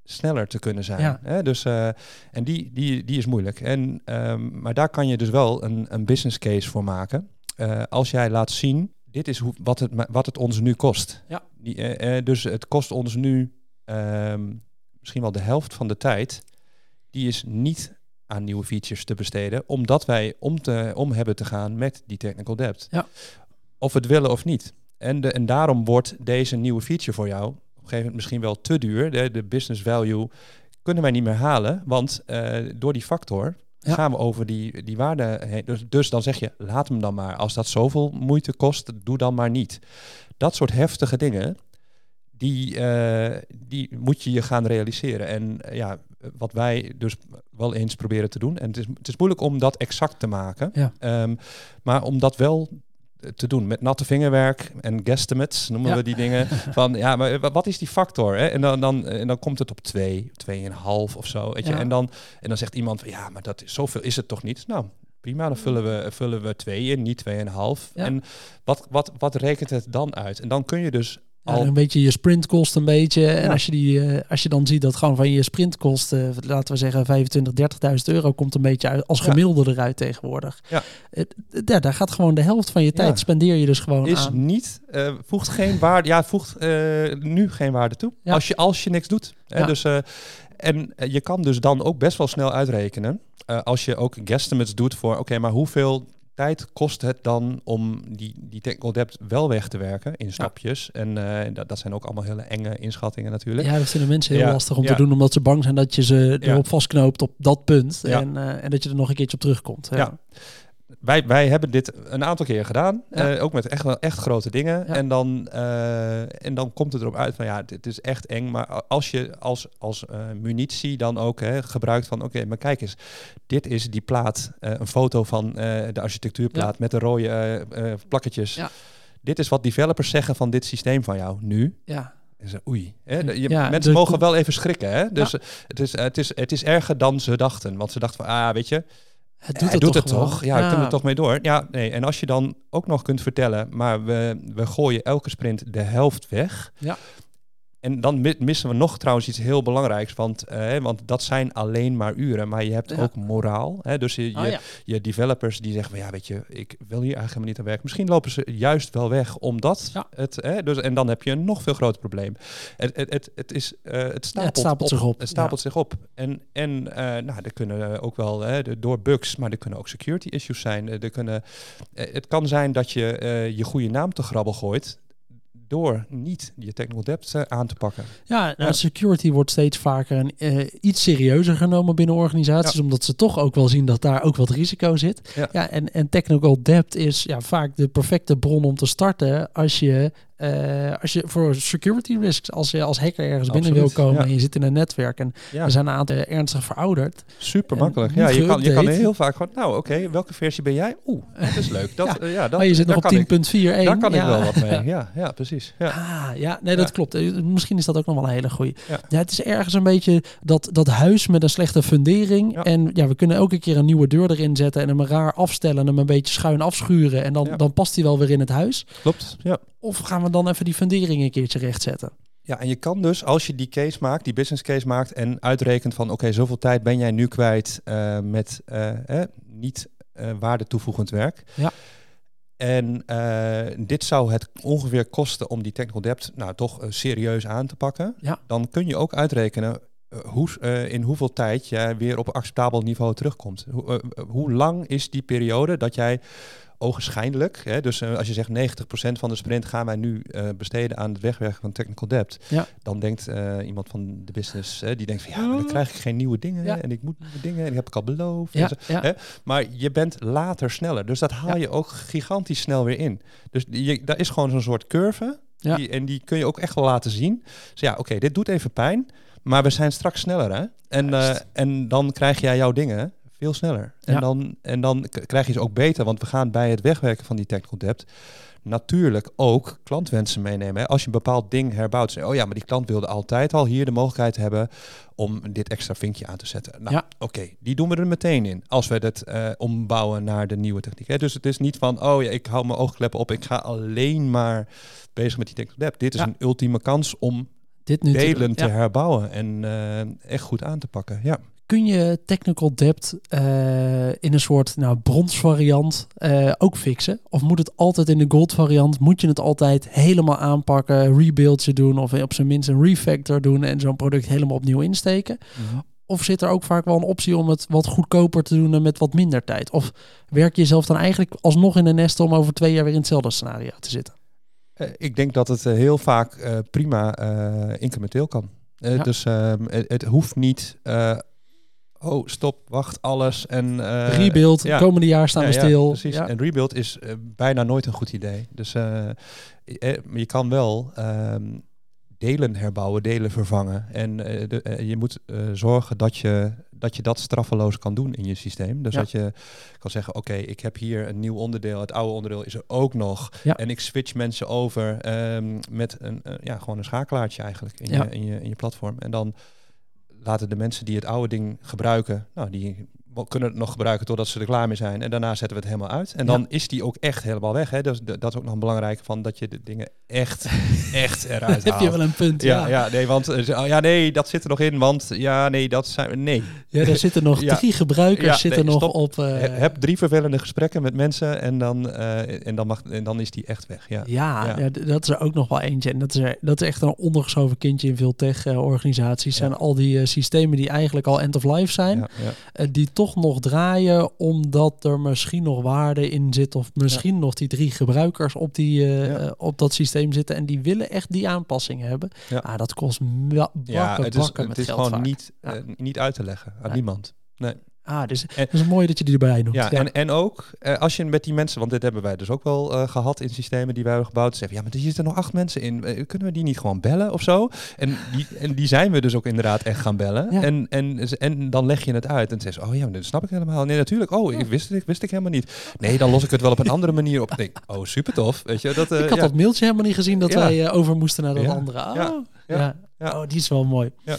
sneller te kunnen zijn. Ja. Hè? Dus, eh, en die, die, die is moeilijk. En, ehm, maar daar kan je dus wel een, een business case voor maken. Eh, als jij laat zien, dit is hoe, wat, het, wat het ons nu kost. Ja. Die, eh, eh, dus het kost ons nu ehm, misschien wel de helft van de tijd. Die is niet aan nieuwe features te besteden, omdat wij om, te, om hebben te gaan met die technical depth. Ja. Of we het willen of niet. En, de, en daarom wordt deze nieuwe feature voor jou op een gegeven moment misschien wel te duur. De, de business value kunnen wij niet meer halen, want eh, door die factor Ja. gaan we over die, die waarde heen. Dus, dus dan zeg je, laat hem dan maar. Als dat zoveel moeite kost, doe dan maar niet. Dat soort heftige dingen, die, eh, die moet je je gaan realiseren. En ja, wat wij dus wel eens proberen te doen. En het is, het is moeilijk om dat exact te maken. Ja. Ehm, maar om dat wel eh, te doen met natte vingerwerk en guesstimates noemen Ja. we die dingen. Van ja, maar wa- wat is die factor? Hè? En, dan, dan, en dan komt het op twee, tweeënhalf of zo. Weet je? Ja. En, dan, en dan zegt iemand van ja, maar dat is, zoveel is het toch niet? Nou, prima, dan vullen we, vullen we twee in, niet tweeënhalf. Ja. En wat, wat, wat rekent het dan uit? En dan kun je dus al een beetje je sprint kost een beetje. En als je, die, eh, als je dan ziet dat gewoon van je sprint kost, eh, laten we zeggen 25, 30.000 euro, komt een beetje uit, als Ja. gemiddelde eruit tegenwoordig. Ja. Ja, daar gaat gewoon de helft van je tijd spendeer je dus gewoon is aan. niet, eh, voegt geen waarde, ja, voegt nu geen waarde toe. Als, je, als je niks doet. Hè, dus, en je kan dus dan ook best wel snel uitrekenen, als je ook guesstimates doet voor, oké, maar hoeveel tijd kost het dan om die, die technical debt wel weg te werken in stapjes? En uh, dat, dat zijn ook allemaal hele enge inschattingen natuurlijk. Ja, dat vinden mensen heel lastig om te doen, omdat ze bang zijn dat je ze erop vastknoopt op dat punt. En, uh, en dat je er nog een keertje op terugkomt. Ja wij, wij hebben dit een aantal keer gedaan. Eh, ook met echt wel echt grote dingen. En, dan, uh, en dan komt het erop uit van ja, het is echt eng. Maar als je als, als uh, munitie dan ook hè, gebruikt van oké, maar kijk eens, dit is die plaat, een foto van de architectuurplaat met de rode plakketjes. Dit is wat developers zeggen van dit systeem van jou nu. Ja. En ze, oei. Hè, je, mensen mogen wel even schrikken. Hè? Dus het, is, het, is, het is erger dan ze dachten. Want ze dachten van, ah, weet je, het doet, het, doet toch het toch? Ja, ja, kunnen er toch mee door. Ja, nee. En als je dan ook nog kunt vertellen, maar we, we gooien elke sprint de helft weg. Ja. En dan missen we nog trouwens iets heel belangrijks, want, uh, want dat zijn alleen maar uren, maar je hebt ook moraal. Hè? Dus je, oh, je, developers die zeggen van ja, weet je, ik wil hier eigenlijk helemaal niet aan werken. Misschien lopen ze juist wel weg omdat het, hè? Dus, en dan heb je een nog veel groter probleem. Het, het, het, het is, uh, het, stapelt het stapelt zich op. Het stapelt zich op. En, en uh, nou, er kunnen ook wel hè, door bugs, maar er kunnen ook security issues zijn. Er kunnen, het kan zijn dat je je goede naam te grabbel gooit door niet je technical debt uh, aan te pakken. Ja, nou, security wordt steeds vaker een, uh, iets serieuzer genomen binnen organisaties, omdat ze toch ook wel zien dat daar ook wat risico zit. Ja, ja en, en technical debt is ja, vaak de perfecte bron om te starten als je uh, als je voor security risks, als je als hacker ergens binnen wil komen en je zit in een netwerk en ja. er zijn een aantal ernstig verouderd. Super makkelijk. Ja, je kan, je kan heel vaak gewoon, nou oké, welke versie ben jij? Oeh, dat is leuk. Dat, ja. Uh, ja dat, oh, je zit nog op 10.4.1. Daar kan ik wel wat mee. Ja, ja precies. Ja, ah, ja nee, dat klopt. Eh, misschien is dat ook nog wel een hele goede. Ja. het is ergens een beetje dat, dat huis met een slechte fundering. En ja, we kunnen elke keer een nieuwe deur erin zetten en hem raar afstellen en hem een beetje schuin afschuren. En dan, dan past hij wel weer in het huis. Klopt, ja. Of gaan we dan even die fundering een keertje rechtzetten? Ja, en je kan dus als je die case maakt, die business case maakt en uitrekent van oké, zoveel tijd ben jij nu kwijt uh, met uh, eh, niet uh, waarde toevoegend werk. Ja. En dit zou het ongeveer kosten om die technical debt nou toch serieus aan te pakken. Ja. Dan kun je ook uitrekenen hoe, in hoeveel tijd jij weer op acceptabel niveau terugkomt. Hoe, hoe lang is die periode dat jij ogenschijnlijk. Hè, dus uh, als je zegt 90% van de sprint gaan wij nu uh, besteden aan het wegwerken van technical debt. Ja. Dan denkt uh, iemand van de business, die denkt van ja, maar dan krijg ik geen nieuwe dingen ja. en ik moet nieuwe dingen en die heb ik al beloofd. Ja, zo, hè? Maar je bent later sneller, dus dat haal je ook gigantisch snel weer in. Dus je, daar is gewoon zo'n soort curve die, en die kun je ook echt wel laten zien. Dus ja, oké, dit doet even pijn, maar we zijn straks sneller hè. En, en dan krijg jij jouw dingen veel sneller. En, dan, en dan krijg je ze ook beter, want we gaan bij het wegwerken van die technical debt natuurlijk ook klantwensen meenemen. Hè. Als je een bepaald ding herbouwt, zeg oh ja, maar die klant wilde altijd al hier de mogelijkheid hebben om dit extra vinkje aan te zetten. Nou, ja. oké, die doen we er meteen in als we het uh, ombouwen naar de nieuwe techniek. Hè. Dus het is niet van, oh ja, ik hou mijn oogkleppen op, ik ga alleen maar bezig met die technical debt. Dit is een ultieme kans om dit nu delen te, te herbouwen en uh, echt goed aan te pakken. Ja kun je technical debt uh, in een soort nou, brons variant uh, ook fixen? Of moet het altijd in de gold variant? Moet je het altijd helemaal aanpakken, rebuildje doen of op zijn minst een refactor doen en zo'n product helemaal opnieuw insteken? Mm -hmm. Of zit er ook vaak wel een optie om het wat goedkoper te doen en met wat minder tijd? Of werk je jezelf dan eigenlijk alsnog in een nest om over twee jaar weer in hetzelfde scenario te zitten? Uh, ik denk dat het heel vaak prima incrementeel kan. Ja. Dus ehm, het, het, hoeft niet oh, stop, wacht, alles. En, uh, rebuild, ja. komende jaar staan we stil. Ja, precies. En rebuild is uh, bijna nooit een goed idee. Dus uh, je kan wel um, delen herbouwen, delen vervangen. En de, je moet zorgen dat je, dat je dat straffeloos kan doen in je systeem. Dus dat je kan zeggen, oké, okay, ik heb hier een nieuw onderdeel. Het oude onderdeel is er ook nog. En ik switch mensen over um, met een, ja, gewoon een schakelaartje eigenlijk in, je, in, je, in je platform. En dan laten de mensen die het oude ding gebruiken, nou, die kunnen het nog gebruiken totdat ze er klaar mee zijn. En daarna zetten we het helemaal uit. En dan is die ook echt helemaal weg. Hè? Dus dat is ook nog een belangrijk van dat je de dingen echt, echt eruit haalt. Heb je wel een punt, ja. Ja, ja nee, want uh, ja, nee, dat zit er nog in, want ja, nee, dat zijn nee. Ja, er zitten nog drie gebruikers zitten nog op. Uh, heb drie vervelende gesprekken met mensen en dan, uh, en dan, mag, en dan is die echt weg. Ja. Ja, dat is er ook nog wel eentje. En dat is, er, dat is echt een ondergeschoven kindje in veel tech-organisaties. Zijn al die systemen die eigenlijk al end of life zijn, die toch toch nog draaien omdat er misschien nog waarde in zit of misschien nog die drie gebruikers op, die, uh, op dat systeem zitten en die willen echt die aanpassingen hebben. Ja, ah, dat kost bakken, ja, het is, het is gewoon niet, uh, niet uit te leggen aan niemand. Nee. Ah, dus het is mooi dat je die erbij noemt. Ja, En, en ook uh, als je met die mensen, want dit hebben wij dus ook wel uh, gehad in systemen die wij hebben gebouwd, zeggen ja, maar er zitten nog acht mensen in. Uh, kunnen we die niet gewoon bellen of zo? En die, en die zijn we dus ook inderdaad echt gaan bellen. Ja. En, en, en dan leg je het uit en zeg oh ja, dat snap ik helemaal. Nee, natuurlijk. Oh, ik wist het, ik wist ik helemaal niet. Nee, dan los ik het wel op een andere manier op. denk, oh, super tof. Weet je, dat, ik had dat mailtje helemaal niet gezien dat wij over moesten naar dat andere. Oh, ja. Ja. Oh, die is wel mooi. Ja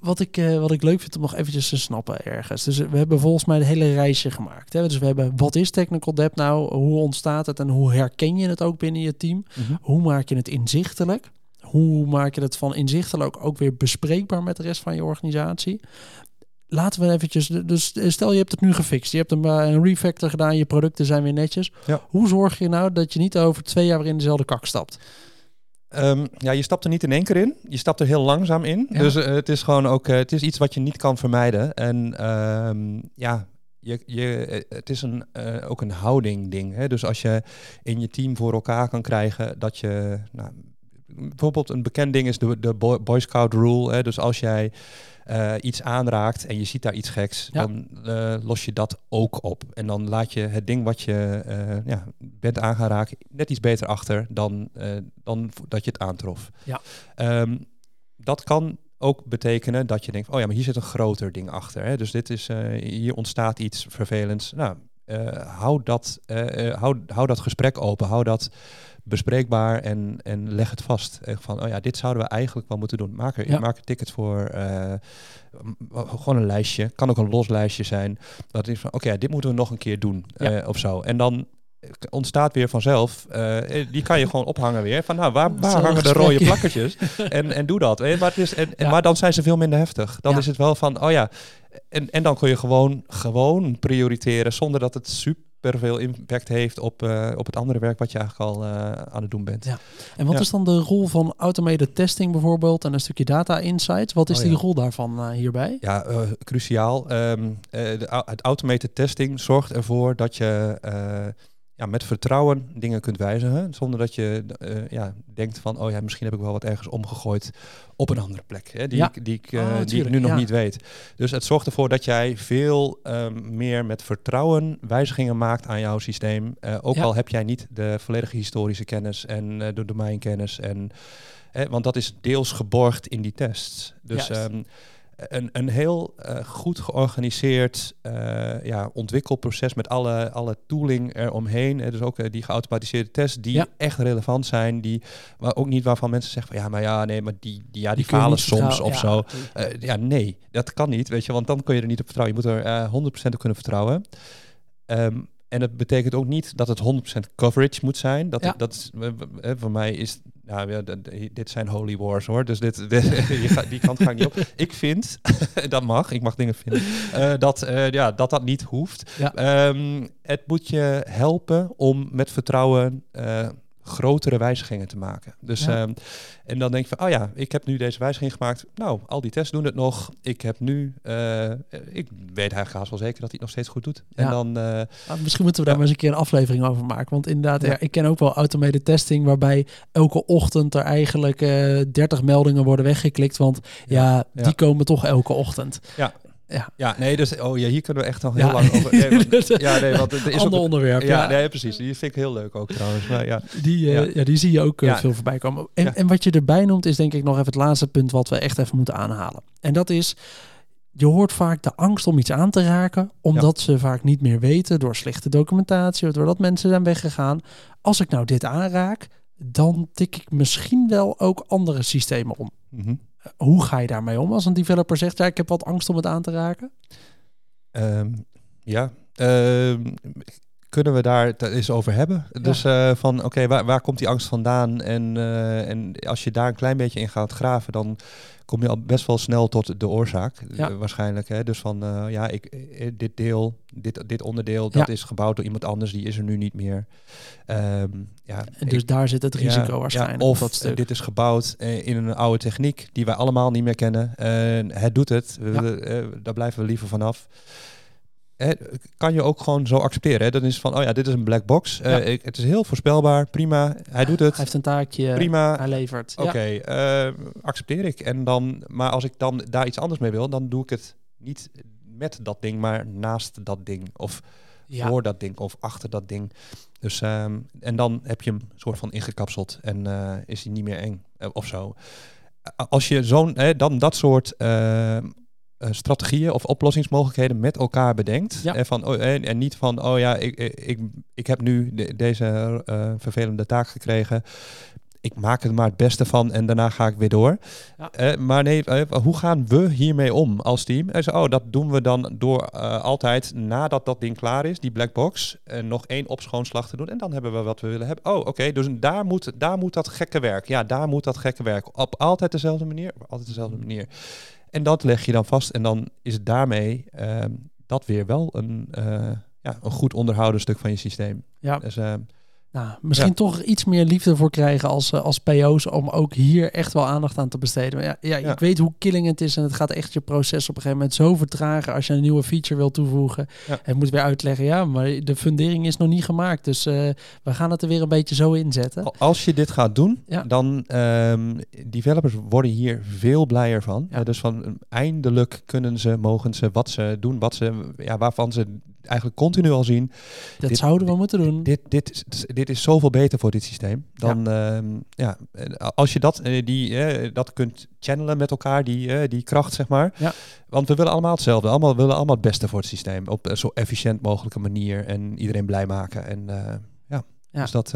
wat, ik, uh, wat ik leuk vind om nog eventjes te snappen ergens. Dus we hebben volgens mij het hele reisje gemaakt. Hè? Dus we hebben wat is technical debt nou? Hoe ontstaat het en hoe herken je het ook binnen je team? Mhm. Hoe maak je het inzichtelijk? Hoe maak je het van inzichtelijk ook weer bespreekbaar met de rest van je organisatie? Laten we eventjes, dus stel je hebt het nu gefixt, je hebt een, eh, een refactor gedaan, je producten zijn weer netjes. Hoe zorg je nou dat je niet over twee jaar weer in dezelfde kak stapt? Um, ja, je stapt er niet in één keer in. Je stapt er heel langzaam in. Dus uh, het is gewoon ook, uh, het is iets wat je niet kan vermijden. En um, ja, je, je, eh, het is een, uh, ook een houding ding. Hè? Dus als je in je team voor elkaar kan krijgen dat je, nou, bijvoorbeeld een bekend ding is de, de Boy Scout rule. Hè? Dus als jij uh, iets aanraakt en je ziet daar iets geks, dan uh, los je dat ook op. En dan laat je het ding wat je uh, ja, bent aangeraakt net iets beter achter dan, dan dat je het aantrof. Ja. Um, dat kan ook betekenen dat je denkt, oh ja, maar hier zit een groter ding achter. Hè? Dus dit is, hier ontstaat iets vervelends. Nou, hou, dat, hou, hou dat gesprek open, hou dat bespreekbaar en, en leg het vast. En van, oh ja, dit zouden we eigenlijk wel moeten doen. Maak er, maak een ticket voor. Uh, gewoon een lijstje. Kan ook een los lijstje zijn. Dat is van, oké, dit moeten we nog een keer doen. Uh, of zo. En dan ontstaat weer vanzelf. Uh, die kan je gewoon ophangen weer. Van nou, waar, waar hangen de rode plakkertjes? en, en doe dat. Maar, het is, en, ja. maar dan zijn ze veel minder heftig. Dan ja. is het wel van, oh ja. En, en dan kun je gewoon, gewoon prioriteren zonder dat het super veel impact heeft op, uh, op het andere werk wat je eigenlijk al uh, aan het doen bent. Ja. En wat is dan de rol van automated testing bijvoorbeeld en een stukje data insights? Wat is oh, die rol daarvan uh, hierbij? Ja, cruciaal. Um, de, het automated testing zorgt ervoor dat je ja, met vertrouwen dingen kunt wijzigen. Zonder dat je uh, ja, denkt van, oh ja, misschien heb ik wel wat ergens omgegooid op een andere plek. Hè, die, ik, die, ik, uh, die ik nu nog niet weet. Dus het zorgt ervoor dat jij veel um, meer met vertrouwen wijzigingen maakt aan jouw systeem. Uh, ook al heb jij niet de volledige historische kennis en de domeinkennis. En, want dat is deels geborgd in die tests. Dus um, een, een heel uh, goed georganiseerd uh, ja, ontwikkelproces met alle, alle tooling eromheen. Uh, dus ook uh, die geautomatiseerde tests die ja. echt relevant zijn. Die maar ook niet waarvan mensen zeggen van ja, maar ja, nee, maar die, die, ja, die, die falen soms of ja, zo. ja, nee, dat kan niet, weet je, want dan kun je er niet op vertrouwen. Je moet er 100% op kunnen vertrouwen. Um, en dat betekent ook niet dat het 100% coverage moet zijn. Dat, ja. dat is, voor mij is, nou ja, dit zijn holy wars hoor. Dus dit, dit die kant ga ik niet op. Ik vind, dat mag, ik mag dingen vinden, uh, dat, uh, ja, dat dat niet hoeft. Ja. Um, het moet je helpen om met vertrouwen uh, grotere wijzigingen te maken. Dus, ja. um, en dan denk je van, oh ja, ik heb nu deze wijziging gemaakt. Nou, al die tests doen het nog. Ik heb nu, uh, ik weet eigenlijk haast wel zeker dat hij het nog steeds goed doet. Ja. En dan, uh, nou, misschien moeten we daar maar eens een keer een aflevering over maken. Want inderdaad, ja. ik ken ook wel automated testing, waarbij elke ochtend er eigenlijk uh, 30 meldingen worden weggeklikt. Want ja, die komen toch elke ochtend. Ja. Ja. ja, nee, dus oh ja, hier kunnen we echt nog heel ja. lang over. Nee, want, ja, nee, want het is ander onderwerp. Ja, ja, Nee, precies. Die vind ik heel leuk ook trouwens. Maar, ja. Die, uh, ja. ja. die zie je ook uh, veel voorbij komen. En, en wat je erbij noemt, is denk ik nog even het laatste punt wat we echt even moeten aanhalen. En dat is, je hoort vaak de angst om iets aan te raken, omdat ze vaak niet meer weten door slechte documentatie, doordat mensen zijn weggegaan. Als ik nou dit aanraak, dan tik ik misschien wel ook andere systemen om. Mm -hmm. Hoe ga je daarmee om als een developer zegt, ja, ik heb wat angst om het aan te raken? Um, ja, um, kunnen we daar het eens over hebben? Ja. Dus uh, van, oké, waar, waar komt die angst vandaan? En, uh, en als je daar een klein beetje in gaat graven, dan kom je al best wel snel tot de oorzaak, ja. waarschijnlijk. Hè? Dus van, uh, ja, ik, dit deel, dit, dit onderdeel, dat ja. is gebouwd door iemand anders, die is er nu niet meer. Um, ja, en dus ik, daar zit het risico ja, waarschijnlijk. of dat stuk. dit is gebouwd in een oude techniek die wij allemaal niet meer kennen. het doet het, we, daar blijven we liever vanaf. Kan je ook gewoon zo accepteren. Hè? Dat is van, oh ja, dit is een black box. Ja. het is heel voorspelbaar, prima. Hij doet het. Hij heeft een taakje. Prima. Hij levert. Oké, accepteer ik. En dan, maar als ik dan daar iets anders mee wil, dan doe ik het niet met dat ding, maar naast dat ding. Of voor dat ding of achter dat ding. Dus, um, en dan heb je hem soort van ingekapseld en uh, is hij niet meer eng of zo. Als je zo'n, dan dat soort uh, strategieën of oplossingsmogelijkheden met elkaar bedenkt. Ja. En, van, oh, en, en, niet van, oh ja, ik, ik, ik heb nu de, deze vervelende taak gekregen ik maak er maar het beste van en daarna ga ik weer door. Ja. Uh, maar nee, hoe gaan we hiermee om als team? En zo, oh, dat doen we dan door altijd nadat dat ding klaar is, die black box, nog één opschoonslag te doen. En dan hebben we wat we willen hebben. Oh, oké, okay, dus daar moet, daar moet dat gekke werk. Ja, daar moet dat gekke werk. Op altijd dezelfde manier. Altijd dezelfde mm. manier. En dat leg je dan vast. En dan is daarmee ehm, dat weer wel een, ja, een goed onderhouden stuk van je systeem. Ja. Dus, ehm, nou, misschien toch iets meer liefde voor krijgen als, eh, als PO's om ook hier echt wel aandacht aan te besteden. Ja, ja, ik weet hoe killing het is en het gaat echt je proces op een gegeven moment zo vertragen als je een nieuwe feature wil toevoegen. En moet weer uitleggen, ja, maar de fundering is nog niet gemaakt, dus uh, we gaan het er weer een beetje zo inzetten. Als je dit gaat doen, dan um, developers worden hier veel blijer van. dus van eindelijk kunnen ze, mogen ze wat ze doen, wat ze, ja, waarvan ze eigenlijk continu al zien. Dat zouden we moeten doen. Dit, dit, dit is zoveel beter voor dit systeem. Dan ja, ehm, ja als je dat, eh, die, uh, dat kunt channelen met elkaar, die, die kracht, zeg maar. Ja. Want we willen allemaal hetzelfde. Allemaal, we willen allemaal het beste voor het systeem. Op zo efficiënt mogelijke manier. En iedereen blij maken. En ja, ja, dus dat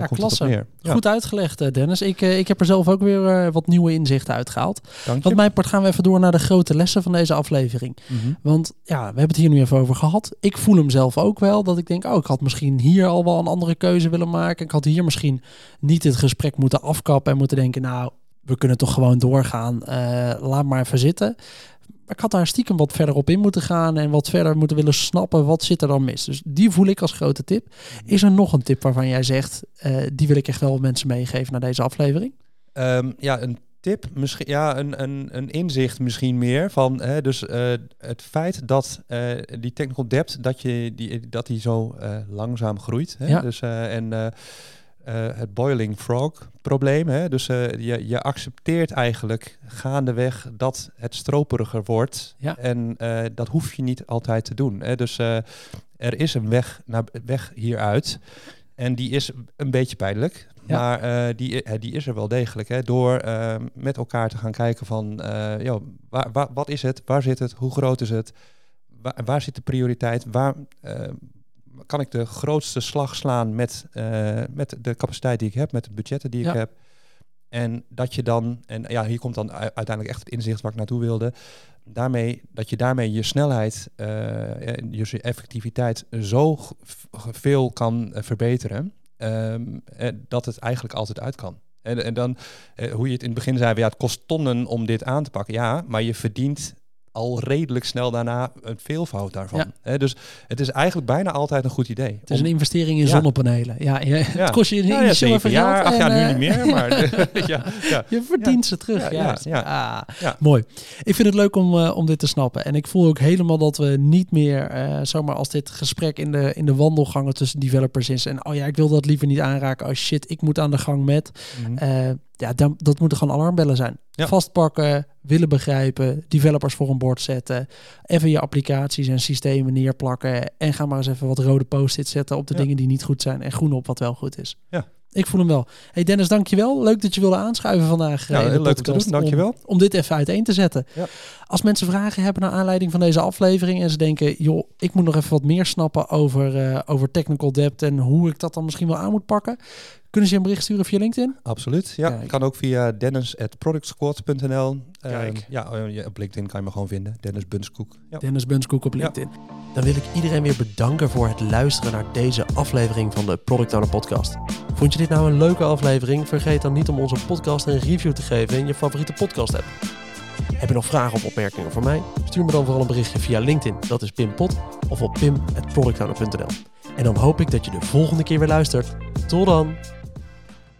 ja, klasse. Goed uitgelegd, eh, Dennis. Ik, uh, ik heb er zelf ook weer uh, wat nieuwe inzichten uitgehaald. Wat mijn part gaan we even door naar de grote lessen van deze aflevering. Mm -hmm. Want ja, we hebben het hier nu even over gehad. Ik voel hem zelf ook wel. Dat ik denk, oh, ik had misschien hier al wel een andere keuze willen maken. Ik had hier misschien niet het gesprek moeten afkappen en moeten denken, nou, we kunnen toch gewoon doorgaan. laat maar even zitten ik had daar stiekem wat verder op in moeten gaan en wat verder moeten willen snappen. Wat zit er dan mis? Dus die voel ik als grote tip. Is er nog een tip waarvan jij zegt, uh, die wil ik echt wel mensen meegeven naar deze aflevering? Um, ja, een tip, misschien ja, een, een, een inzicht misschien meer van hè, dus uh, het feit dat uh, die technical depth dat je die dat die zo langzaam groeit. Hè? Ja. Dus en uh, het boiling frog probleem. Hè? Dus uh, je, je accepteert eigenlijk gaandeweg dat het stroperiger wordt. Ja. En uh, dat hoef je niet altijd te doen. Hè? Dus er is een weg, naar, weg hieruit. En die is een beetje pijnlijk. Ja. Maar die, die is er wel degelijk. Hè? Door met elkaar te gaan kijken van... joh, waar, waar, wat is het? Waar zit het? Hoe groot is het? Waar, waar zit de prioriteit? Waar kan ik de grootste slag slaan met, uh, met de capaciteit die ik heb, met de budgetten die ik heb. En dat je dan, en ja, hier komt dan uiteindelijk echt het inzicht waar ik naartoe wilde. Daarmee, dat je daarmee je snelheid, uh, je effectiviteit zo veel kan uh, verbeteren. Um, dat het eigenlijk altijd uit kan. En, en dan, hoe je het in het begin zei, ja, het kost tonnen om dit aan te pakken. Ja, maar je verdient al redelijk snel daarna een veelvoud daarvan. Ja. dus het is eigenlijk bijna altijd een goed idee. Het is een investering in zonnepanelen. Ja, ja, het kost je ja, zeven jaar, acht jaar nu niet meer, maar ja, je verdient ze terug. Ja, ja, Ah, mooi. Ik vind het leuk om, uh, om dit te snappen. En ik voel ook helemaal dat we niet meer, uh, zomaar als dit gesprek in de, in de wandelgangen tussen developers is. En oh ja, ik wil dat liever niet aanraken. Oh shit, ik moet aan de gang met. Mm -hmm. uh, ja, dan, dat moeten gewoon alarmbellen zijn. Vastpakken, willen begrijpen, developers voor een bord zetten, even je applicaties en systemen neerplakken en ga maar eens even wat rode post-its zetten op de dingen die niet goed zijn en groen op wat wel goed is. Ja. Ik voel hem wel. Hey Dennis, dankjewel. Leuk dat je wilde aanschuiven vandaag. Ja, heel leuk te doen. Dankjewel. Om, om dit even uiteen te zetten. Ja. Als mensen vragen hebben naar aanleiding van deze aflevering en ze denken, joh, ik moet nog even wat meer snappen over, uh, over technical debt en hoe ik dat dan misschien wel aan moet pakken. Kunnen ze je een bericht sturen via LinkedIn? Absoluut, ja. Kijk. Kan ook via dennis.productsquad.nl. Ehm, ja, oh, op LinkedIn kan je me gewoon vinden. Dennis Bunskoek. Ja. Dennis Bunskoek op LinkedIn. Dan wil ik iedereen weer bedanken voor het luisteren naar deze aflevering van de Product Owner Podcast. Vond je dit nou een leuke aflevering? Vergeet dan niet om onze podcast een review te geven in je favoriete podcast app. Heb je nog vragen of opmerkingen voor mij? Stuur me dan vooral een berichtje via LinkedIn. Dat is Pim Pot. Of op pim.productowner.nl En dan hoop ik dat je de volgende keer weer luistert. Tot dan!